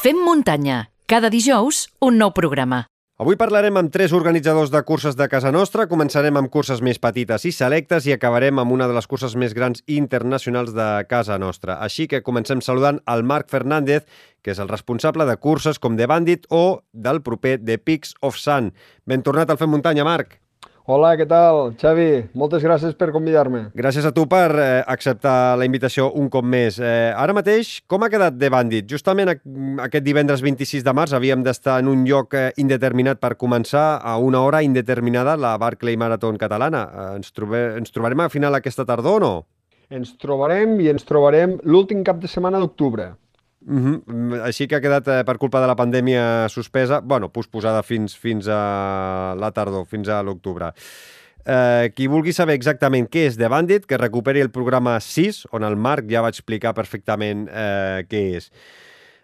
Fem muntanya. Cada dijous, un nou programa. Avui parlarem amb tres organitzadors de curses de casa nostra. Començarem amb curses més petites i selectes i acabarem amb una de les curses més grans internacionals de casa nostra. Així que comencem saludant al Marc Fernández, que és el responsable de curses com The Bandit o del proper The Peaks of Sun. Ben tornat al Fem Muntanya, Marc. Hola, què tal? Xavi, moltes gràcies per convidar-me. Gràcies a tu per eh, acceptar la invitació un cop més. Eh, ara mateix, com ha quedat The Bandit? Justament aquest divendres 26 de març havíem d'estar en un lloc eh, indeterminat per començar a una hora indeterminada la Barclay Marathon catalana. Eh, ens, trobe, ens trobarem a final aquesta tardor o no? Ens trobarem i ens trobarem l'últim cap de setmana d'octubre. Uh -huh. Així que ha quedat, eh, per culpa de la pandèmia, suspesa, bueno, posposada fins, fins a la tardor, fins a l'octubre. Eh, qui vulgui saber exactament què és The Bandit, que recuperi el programa 6, on el Marc ja va explicar perfectament eh, què és.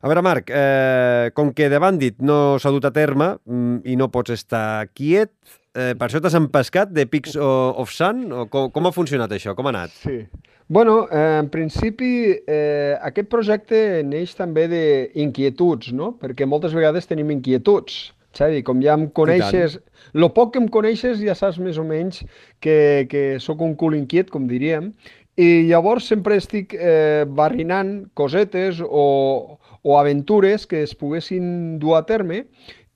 A veure, Marc, eh, com que The Bandit no s'ha dut a terme mm, i no pots estar quiet, eh, per això t'has empescat de Pics of Sun? O com, com ha funcionat això? Com ha anat? Sí. Bueno, eh, en principi, eh, aquest projecte neix també d'inquietuds, no? Perquè moltes vegades tenim inquietuds. Xavi, com ja em coneixes, lo poc que em coneixes ja saps més o menys que, que sóc un cul inquiet, com diríem, i llavors sempre estic eh, barrinant cosetes o, o aventures que es poguessin dur a terme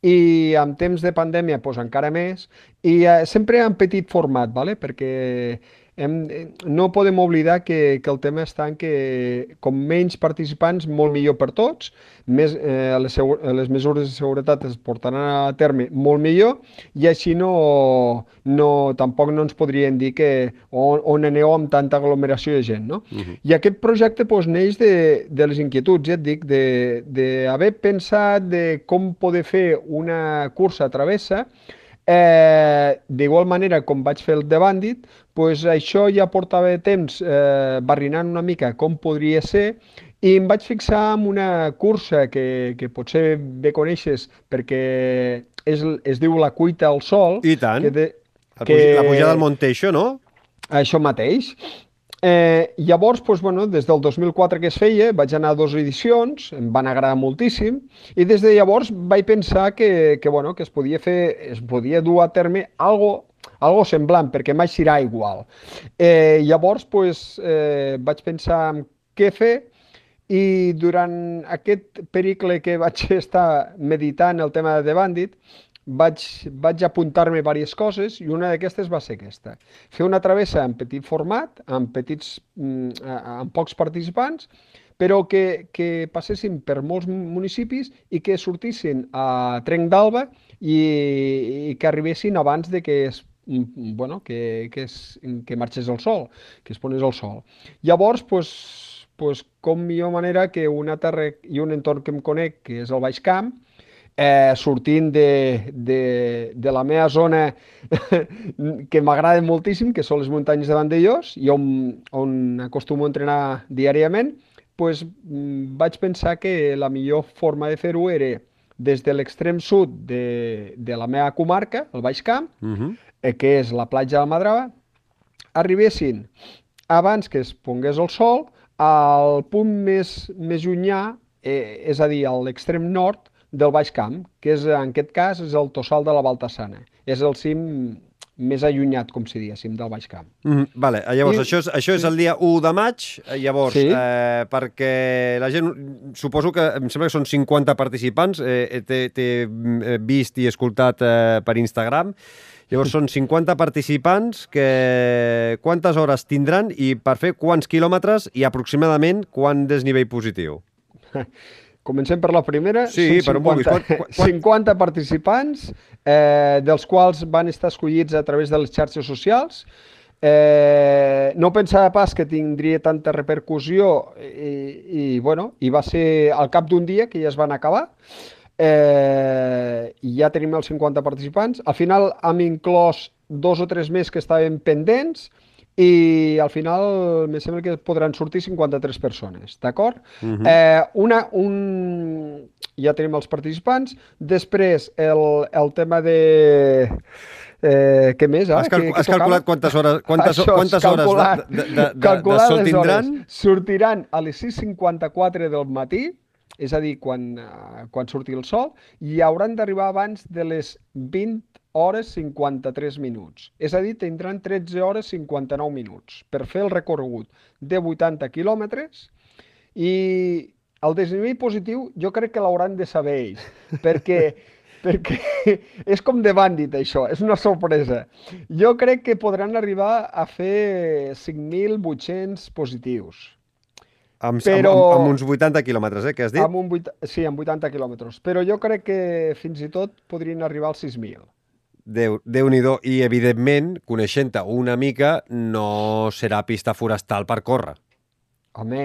i en temps de pandèmia pues, encara més, i eh, sempre en petit format, ¿vale? perquè hem, eh, no podem oblidar que, que el tema està en que com menys participants, molt millor per tots, més, eh, les, les mesures de seguretat es portaran a terme molt millor i així no, no tampoc no ens podrien dir que on, on aneu amb tanta aglomeració de gent. No? Uh -huh. I aquest projecte pues, neix de, de les inquietuds, ja et dic, d'haver pensat de com poder fer una cursa travessa Eh, D'igual manera, com vaig fer el de Bandit, pues això ja portava temps eh, barrinant una mica com podria ser i em vaig fixar en una cursa que, que potser bé coneixes perquè és, es diu la cuita al sol. I tant, que de, que, la pujada del Monteixo, no? Això mateix. Eh, llavors, doncs, bueno, des del 2004 que es feia, vaig anar a dues edicions, em van agradar moltíssim, i des de llavors vaig pensar que, que, bueno, que es podia fer, es podia dur a terme algo algo semblant, perquè mai serà igual. Eh, llavors, pues, eh, vaig pensar en què fer i durant aquest pericle que vaig estar meditant el tema de Bandit, vaig, vaig apuntar-me diverses coses i una d'aquestes va ser aquesta. Fer una travessa en petit format, amb, petits, mm, amb pocs participants, però que, que passessin per molts municipis i que sortissin a Trenc d'Alba i, i que arribessin abans de que es mm, bueno, que, que, es, que marxés el sol, que es ponés el sol. Llavors, pues, pues, com millor manera que una terra i un entorn que em conec, que és el Baix Camp, eh, sortint de, de, de la meva zona que m'agrada moltíssim, que són les muntanyes de Vandellós, i on, on acostumo a entrenar diàriament, pues, mm, vaig pensar que la millor forma de fer-ho era des de l'extrem sud de, de la meva comarca, el Baix Camp, uh -huh. eh, que és la platja de Madrava, arribessin abans que es pongués el sol al punt més, més llunyà, eh, és a dir, a l'extrem nord, del Baix Camp, que és, en aquest cas és el Tossal de la Baltassana. És el cim més allunyat, com si diguéssim, del Baix Camp. Mm, vale. Llavors, I, això, és, això és el dia 1 de maig, eh, llavors, sí. eh, perquè la gent, suposo que, em sembla que són 50 participants, eh, t'he mm, vist i escoltat eh, per Instagram, Llavors són 50 participants que quantes hores tindran i per fer quants quilòmetres i aproximadament quant desnivell positiu? Comencem per la primera. Sí, per on vulguis. Quan, quan... 50 participants, eh, dels quals van estar escollits a través de les xarxes socials. Eh, no pensava pas que tindria tanta repercussió i, i, bueno, i va ser al cap d'un dia que ja es van acabar. Eh, I ja tenim els 50 participants. Al final hem inclòs dos o tres més que estaven pendents, i al final me sembla que podran sortir 53 persones, d'acord? Uh. -huh. eh, una, un... Ja tenim els participants, després el, el tema de... Eh, què més? Ah? Has, cal has calculat quantes hores, quantes, Això, quantes hores de, de, de, de, de sol tindran? Sortiran a les 6.54 del matí, és a dir, quan, uh, quan surti el sol, i hauran d'arribar abans de les 20 hores 53 minuts. És a dir, tindran 13 hores 59 minuts per fer el recorregut de 80 quilòmetres i el desnivell positiu jo crec que l'hauran de saber ells, perquè perquè és com de bàndit això, és una sorpresa. Jo crec que podran arribar a fer 5.800 positius. Amb, Però- amb, amb, amb uns 80 quilòmetres, eh, que has dit? Amb un 8, sí, amb 80 quilòmetres. Però jo crec que fins i tot podrien arribar als 6.000. Déu, déu nhi I, evidentment, coneixent-te una mica, no serà pista forestal per córrer. Home,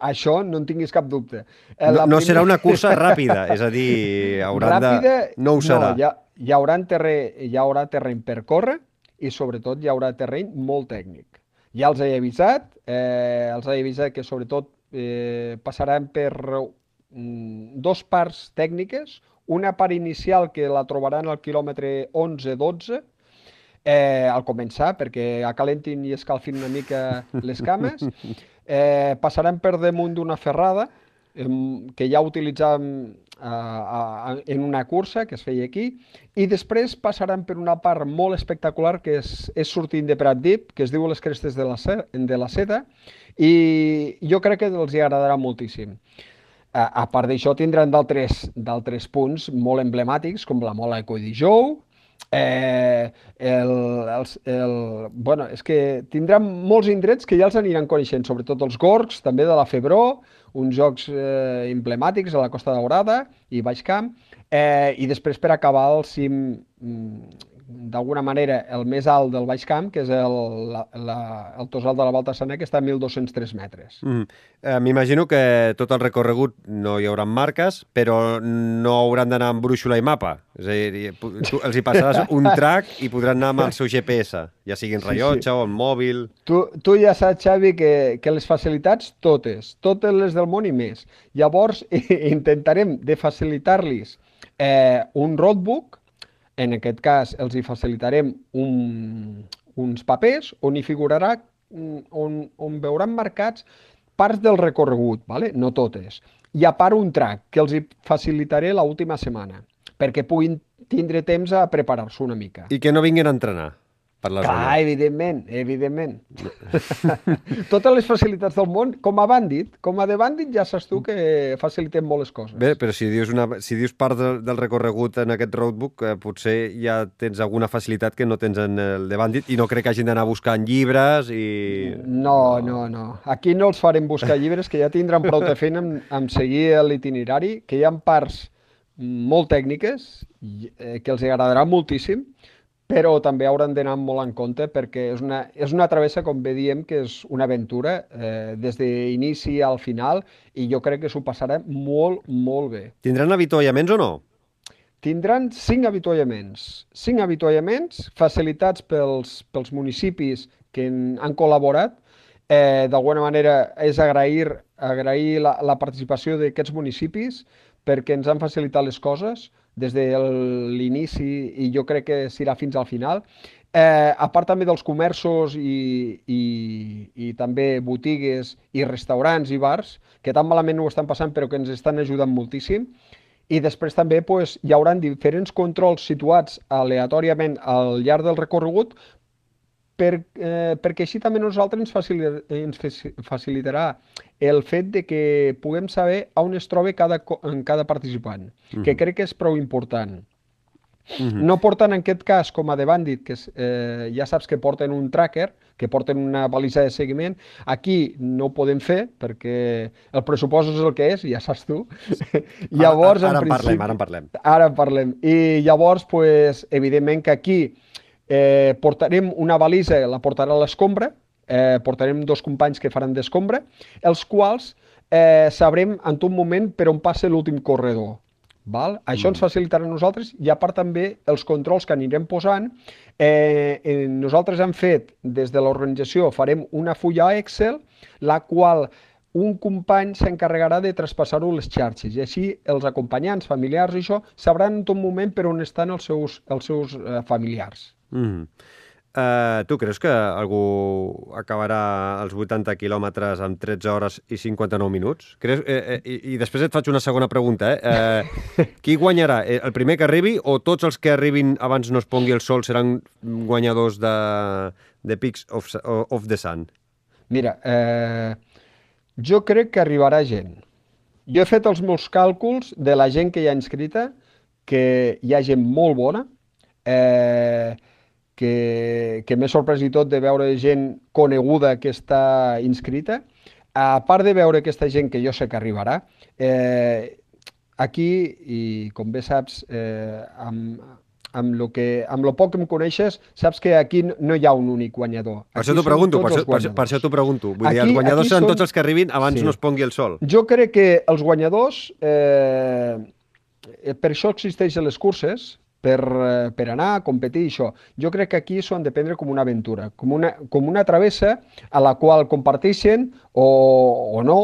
això no en tinguis cap dubte. Eh, No, no primer- serà una cursa ràpida, és a dir, hauran Ràpida, de... No ho serà. No, hi, ha, hi, haurà terreny, hi haurà terreny per córrer i sobretot hi haurà terreny molt tècnic. Ja els he avisat, eh, els he avisat que sobretot eh, passaran per mm, dos parts tècniques, una part inicial que la trobaran al quilòmetre 11-12, eh, al començar, perquè acalentin i escalfin una mica les cames, eh, passaran per damunt d'una ferrada, em, que ja utilitzàvem a, en una cursa que es feia aquí, i després passaran per una part molt espectacular que és, és sortint de Prat Dip, que es diu les Crestes de la, de la Seda, i jo crec que els hi agradarà moltíssim. A, part d'això, tindran d'altres punts molt emblemàtics, com la Mola Eco Dijou, eh, el, els, el, bueno, és que tindran molts indrets que ja els aniran coneixent, sobretot els Gorgs, també de la Febró, uns jocs eh, emblemàtics a la Costa Daurada i Baix Camp, eh, i després per acabar el cim, mm, d'alguna manera, el més alt del Baix Camp, que és el, la, la, el Tosal de la Volta Saner, que està a 1.203 metres. Mm. Eh, M'imagino que tot el recorregut no hi haurà marques, però no hauran d'anar amb brúixola i mapa. És a dir, tu, els hi passaràs un track i podran anar amb el seu GPS, ja sigui en Sí, rellotge sí. o en mòbil... Tu, tu ja saps, Xavi, que, que les facilitats totes, totes les del món i més. Llavors, intentarem de facilitar-los eh, un roadbook, en aquest cas els hi facilitarem un, uns papers on hi figurarà, on, on veuran marcats parts del recorregut, vale? no totes, i a part un track que els hi facilitaré l'última setmana, perquè puguin tindre temps a preparar-se una mica. I que no vinguin a entrenar per la Clar, zona. evidentment, evidentment. Totes les facilitats del món, com a bàndit, com a de bàndit ja saps tu que facilitem molt les coses. Bé, però si dius, una, si dius part del, del recorregut en aquest roadbook, eh, potser ja tens alguna facilitat que no tens en el de Bandit i no crec que hagin d'anar buscant llibres i... No, no, no. Aquí no els farem buscar llibres, que ja tindran prou de feina amb, amb seguir l'itinerari, que hi ha parts molt tècniques eh, que els agradarà moltíssim, però també hauran d'anar molt en compte perquè és una, és una travessa, com bé diem, que és una aventura eh, des d'inici al final i jo crec que s'ho passarà molt, molt bé. Tindran avituallaments o no? Tindran cinc avituallaments. Cinc avituallaments facilitats pels, pels municipis que en, han col·laborat. Eh, D'alguna manera és agrair, agrair la, la participació d'aquests municipis perquè ens han facilitat les coses des de l'inici i jo crec que serà fins al final. Eh, a part també dels comerços i, i, i també botigues i restaurants i bars, que tan malament ho estan passant però que ens estan ajudant moltíssim. I després també pues, hi haurà diferents controls situats aleatòriament al llarg del recorregut per, eh, perquè així també nosaltres ens, facil, ens faci- facilitarà el fet de que puguem saber on es troba cada, en cada participant, que crec que és prou important. No porten en aquest cas com a de Bandit, que és, eh, ja saps que porten un tracker, que porten una balisa de seguiment. Aquí no ho podem fer perquè el pressupost és el que és, ja saps tu. llavors, ara, ara, en en parlem, principi- ara en parlem. Ara en parlem. I llavors, pues, evidentment que aquí eh, portarem una balisa, la portarà l'escombra, eh, portarem dos companys que faran d'escombra, els quals eh, sabrem en tot moment per on passa l'últim corredor. Val? Això ens facilitarà a nosaltres i a part també els controls que anirem posant. Eh, eh, nosaltres hem fet, des de l'organització, farem una fulla Excel, la qual un company s'encarregarà de traspassar-ho a les xarxes i així els acompanyants, familiars i això sabran en tot moment per on estan els seus, els seus eh, familiars. Mm. Uh, tu creus que algú acabarà els 80 quilòmetres amb 13 hores i 59 minuts? Creus, eh, eh, i, I després et faig una segona pregunta. Eh? Uh, qui guanyarà? Eh, el primer que arribi o tots els que arribin abans no es pongui el sol seran guanyadors de, de Peaks of, of the Sun? Mira, eh, jo crec que arribarà gent. Jo he fet els meus càlculs de la gent que hi ha inscrita, que hi ha gent molt bona, eh, que, que m'he sorprès i tot de veure gent coneguda que està inscrita. A part de veure aquesta gent que jo sé que arribarà, eh, aquí, i com bé saps, eh, amb, amb lo, que, amb lo poc que em coneixes, saps que aquí no hi ha un únic guanyador. Per això t'ho pregunto, per, per, per això t'ho pregunto. Vull aquí, dir, els guanyadors seran són... tots els que arribin abans sí. no es pongui el sol. Jo crec que els guanyadors, eh, per això existeixen les curses, per, eh, per anar a competir això. Jo crec que aquí s'ho han de prendre com una aventura, com una, com una travessa a la qual comparteixen o, o no,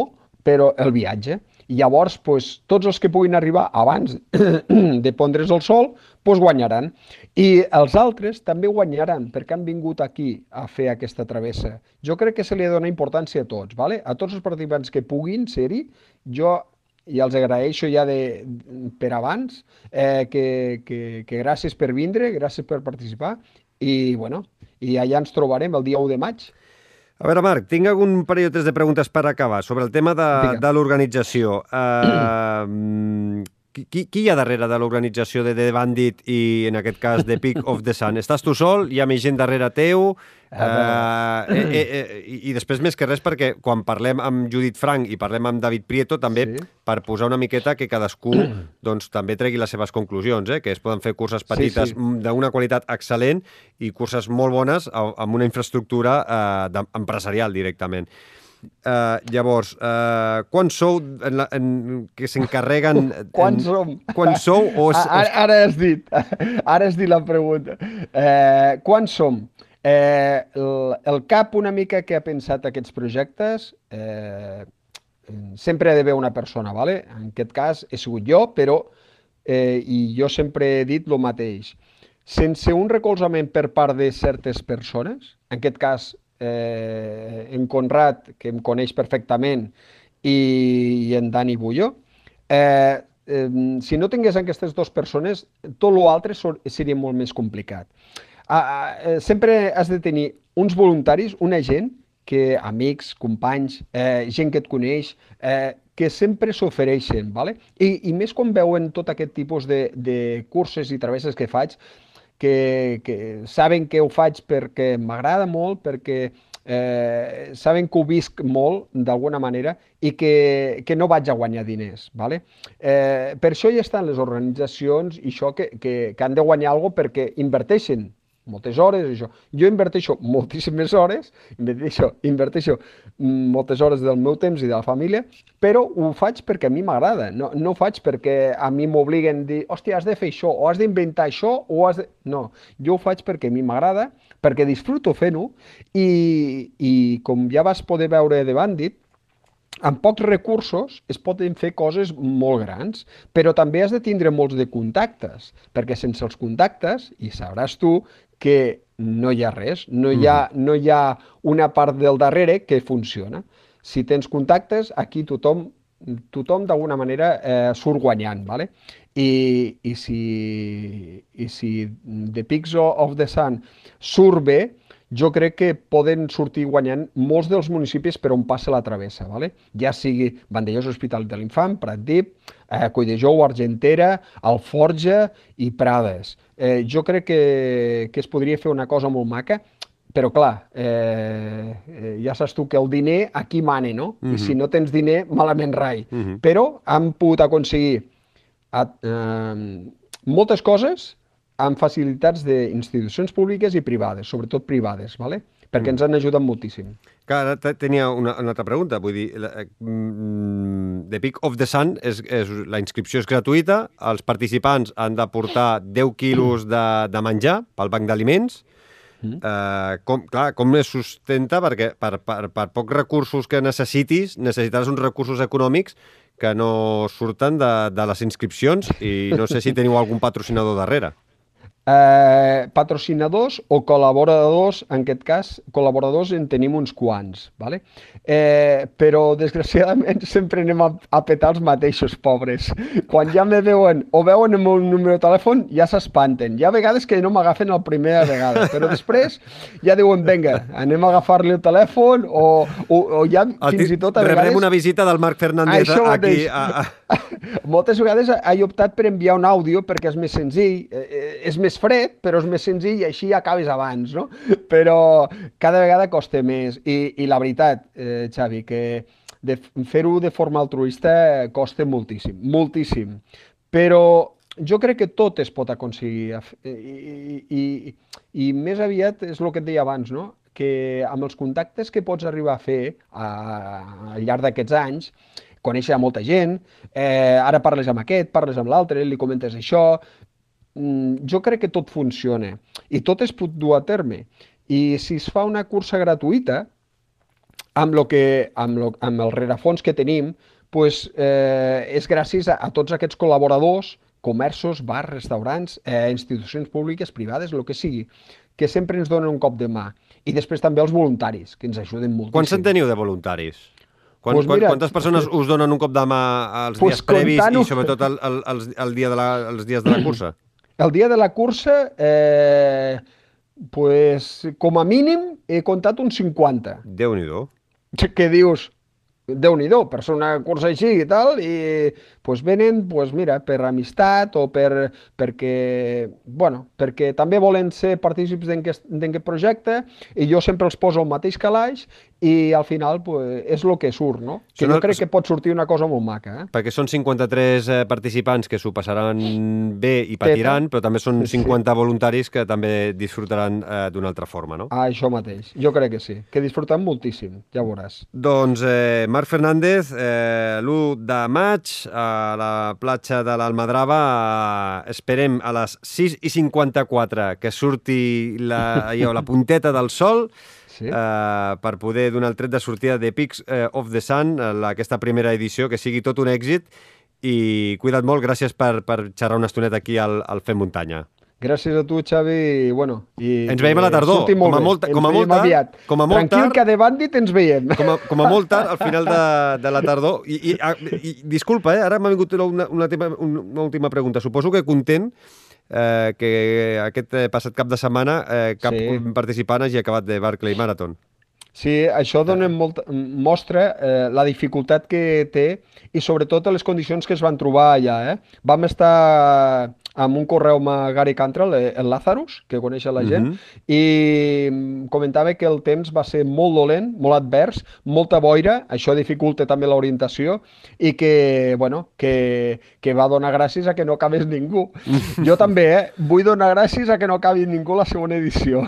però el viatge. I llavors, pues, tots els que puguin arribar abans de pondre's el sol, pues, guanyaran. I els altres també guanyaran, perquè han vingut aquí a fer aquesta travessa. Jo crec que se li donar importància a tots, ¿vale? a tots els participants que puguin ser-hi, jo i els agraeixo ja de, per abans, eh, que, que, que gràcies per vindre, gràcies per participar i, bueno, i allà ens trobarem el dia 1 de maig. A veure, Marc, tinc algun parell o tres de preguntes per acabar sobre el tema de, de l'organització. Uh, qui, qui hi ha darrere de l'organització de The Bandit i, en aquest cas, de Peak of the Sun? Estàs tu sol? Hi ha més gent darrere teu? Uh, eh, eh, eh, i, I després, més que res, perquè quan parlem amb Judit Frank i parlem amb David Prieto, també sí. per posar una miqueta que cadascú doncs, també tregui les seves conclusions, eh? que es poden fer curses petites sí, sí. d'una qualitat excel·lent i curses molt bones amb una infraestructura eh, empresarial directament. Uh, llavors, uh, quan sou en la, en, que s'encarreguen... Quan som? Quan sou? O, o... Ara, ara has dit, ara has dit la pregunta. Uh, quan som? Eh, el, el cap una mica que ha pensat aquests projectes, eh, sempre ha d'haver una persona, ¿vale? en aquest cas he sigut jo, però eh, i jo sempre he dit el mateix. Sense un recolzament per part de certes persones, en aquest cas eh, en Conrad, que em coneix perfectament, i, i en Dani Bullo, eh, eh, si no tingués aquestes dues persones, tot l'altre seria molt més complicat. Eh, sempre has de tenir uns voluntaris, una gent, que amics, companys, eh, gent que et coneix, eh, que sempre s'ofereixen, ¿vale? I, i més quan veuen tot aquest tipus de, de curses i travesses que faig, que, que saben que ho faig perquè m'agrada molt, perquè eh, saben que ho visc molt, d'alguna manera, i que, que no vaig a guanyar diners. ¿vale? Eh, per això hi estan les organitzacions i això que, que, que han de guanyar alguna perquè inverteixen moltes hores, això. Jo inverteixo moltíssimes hores, inverteixo, inverteixo moltes hores del meu temps i de la família, però ho faig perquè a mi m'agrada, no, no ho faig perquè a mi m'obliguen a dir, hòstia, has de fer això, o has d'inventar això, o has de... No, jo ho faig perquè a mi m'agrada, perquè disfruto fent-ho, i, i com ja vas poder veure de Bandit, amb pocs recursos es poden fer coses molt grans, però també has de tindre molts de contactes, perquè sense els contactes, i sabràs tu que no hi ha res, no hi ha, mm. no hi ha una part del darrere que funciona. Si tens contactes, aquí tothom tothom d'alguna manera eh, surt guanyant, ¿vale? I, i, si, i si The Pigs of the Sun surt bé, jo crec que poden sortir guanyant molts dels municipis per on passa la travessa, ¿vale? ja sigui Vandellós Hospital de l'Infant, Pratdip, eh, Collejou, Argentera, Alforja i Prades. Eh, jo crec que, que es podria fer una cosa molt maca, però clar, eh, eh, ja saps tu que el diner aquí mane, no? Uh -huh. I si mhm. no tens diner, malament rai. Uh mhm. -huh. Però han pogut aconseguir a, eh, moltes coses amb facilitats d'institucions públiques i privades, sobretot privades, ¿vale? Perquè mm. ens han ajudat moltíssim. Que ara tenia una, una altra pregunta, vull dir, la, eh, mm, The Peak of the Sun, és, és, la inscripció és gratuïta, els participants han de portar 10 quilos de, de menjar pel banc d'aliments, Mm. Uh, com, clar, com es sustenta? Perquè per, per, per pocs recursos que necessitis, necessitaràs uns recursos econòmics que no surten de, de les inscripcions i no sé si teniu algun patrocinador darrere. Eh, patrocinadors o col·laboradors, en aquest cas, col·laboradors en tenim uns quants, ¿vale? eh, però desgraciadament sempre anem a, a petar els mateixos pobres. Quan ja me veuen o veuen el meu número de telèfon, ja s'espanten. Hi ha vegades que no m'agafen la primera vegada, però després ja diuen, vinga, anem a agafar-li el telèfon o, o, o ja El fins i tot a Rebrem vegades... una visita del Marc Fernández Això aquí. a... Moltes vegades he optat per enviar un àudio perquè és més senzill, eh, eh, és més fred, però és més senzill i així acabes abans, no? Però cada vegada costa més. I, i la veritat, eh, Xavi, que fer-ho de forma altruista costa moltíssim, moltíssim. Però jo crec que tot es pot aconseguir i, i, i, més aviat és el que et deia abans, no? que amb els contactes que pots arribar a fer a, al llarg d'aquests anys, conèixer a molta gent, eh, ara parles amb aquest, parles amb l'altre, li comentes això, jo crec que tot funciona i tot es pot dur a terme. I si es fa una cursa gratuïta, amb, lo que, amb, lo, amb el rerefons que tenim, pues, eh, és gràcies a, a tots aquests col·laboradors, comerços, bars, restaurants, eh, institucions públiques, privades, el que sigui, que sempre ens donen un cop de mà. I després també els voluntaris, que ens ajuden moltíssim. Quants en teniu de voluntaris? Quan, Pues mira, quantes persones us donen un cop de mà als Pues dies previs i sobretot el, el, el, el dia de la, els dies de la cursa? El dia de la cursa, eh, pues, com a mínim, he comptat uns 50. Déu-n'hi-do. que dius, déu nhi per ser una cursa així i tal, i pues venen, pues mira, per amistat o per, perquè, bueno, perquè també volen ser partícips d'aquest d'aquest projecte i jo sempre els poso al mateix calaix i al final pues, és el que surt, no? Que Són jo crec que pot sortir una cosa molt maca, eh? Perquè són 53 eh, participants que s'ho passaran bé i patiran, però també són Sí. 50 voluntaris que també disfrutaran eh, d'una altra forma, no? Ah, això mateix, jo crec que sí, que disfrutem moltíssim, ja veuràs. Doncs eh, Marc Fernández, eh, l'1 de maig a la platja de l'Almadrava eh, esperem a les 6 i 54 que surti la, allò, la punteta del sol Sí? eh, per poder donar el tret de sortida de Peaks eh, of the Sun, eh, la- aquesta primera edició, que sigui tot un èxit i cuida't molt, gràcies per, per xerrar una estoneta aquí al, al Fem Muntanya. Gràcies a tu, Xavi, i bueno... I Ens veiem a la tardor, com a molt- com a molt tard- aviat. com a molt Tranquil, tard- que de bàndit ens veiem. Com a, com a molt tard, al final de, de la tardor. I, i, a- i disculpa, eh, ara m'ha vingut una, una, tema, una última pregunta. Suposo que content eh, que aquest eh, passat cap de setmana eh, cap Sí. participant hagi acabat de Barclay Marathon. Sí, això dona molt, mostra eh, la dificultat que té i sobretot les condicions que es van trobar allà. Eh? Vam estar amb un correu amb Gary Cantrell, eh, el Lazarus, que coneix la gent, Mhm. i mm, comentava que el temps va ser molt dolent, molt advers, molta boira, això dificulta també l'orientació, i que, bueno, que, que va donar gràcies a que no acabés ningú. jo també, eh? Vull donar gràcies a que no acabi ningú la segona edició.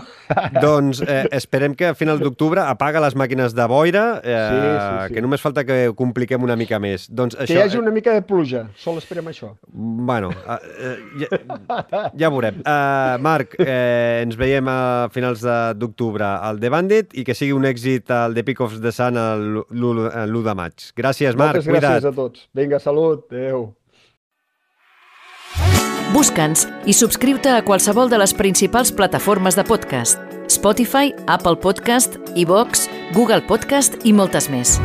doncs eh, esperem que a final d'octubre apaga les màquines de boira, eh, Sí, sí, sí. que només falta que ho compliquem una mica més. Doncs que això, hi hagi una mica de pluja, sol esperem això. Bueno, eh, eh, ja, ja veurem. Uh, Marc, eh, ens veiem a finals de- d'octubre al The Bandit i que sigui un èxit al The Peak of the Sun el l'1 de maig. Gràcies, Marc. Moltes gràcies Cuida't. a tots. Vinga, salut. Adéu. Busca'ns i subscriu-te a qualsevol de les principals plataformes de podcast. Spotify, Apple Podcast, iVox, Google Podcast i moltes més.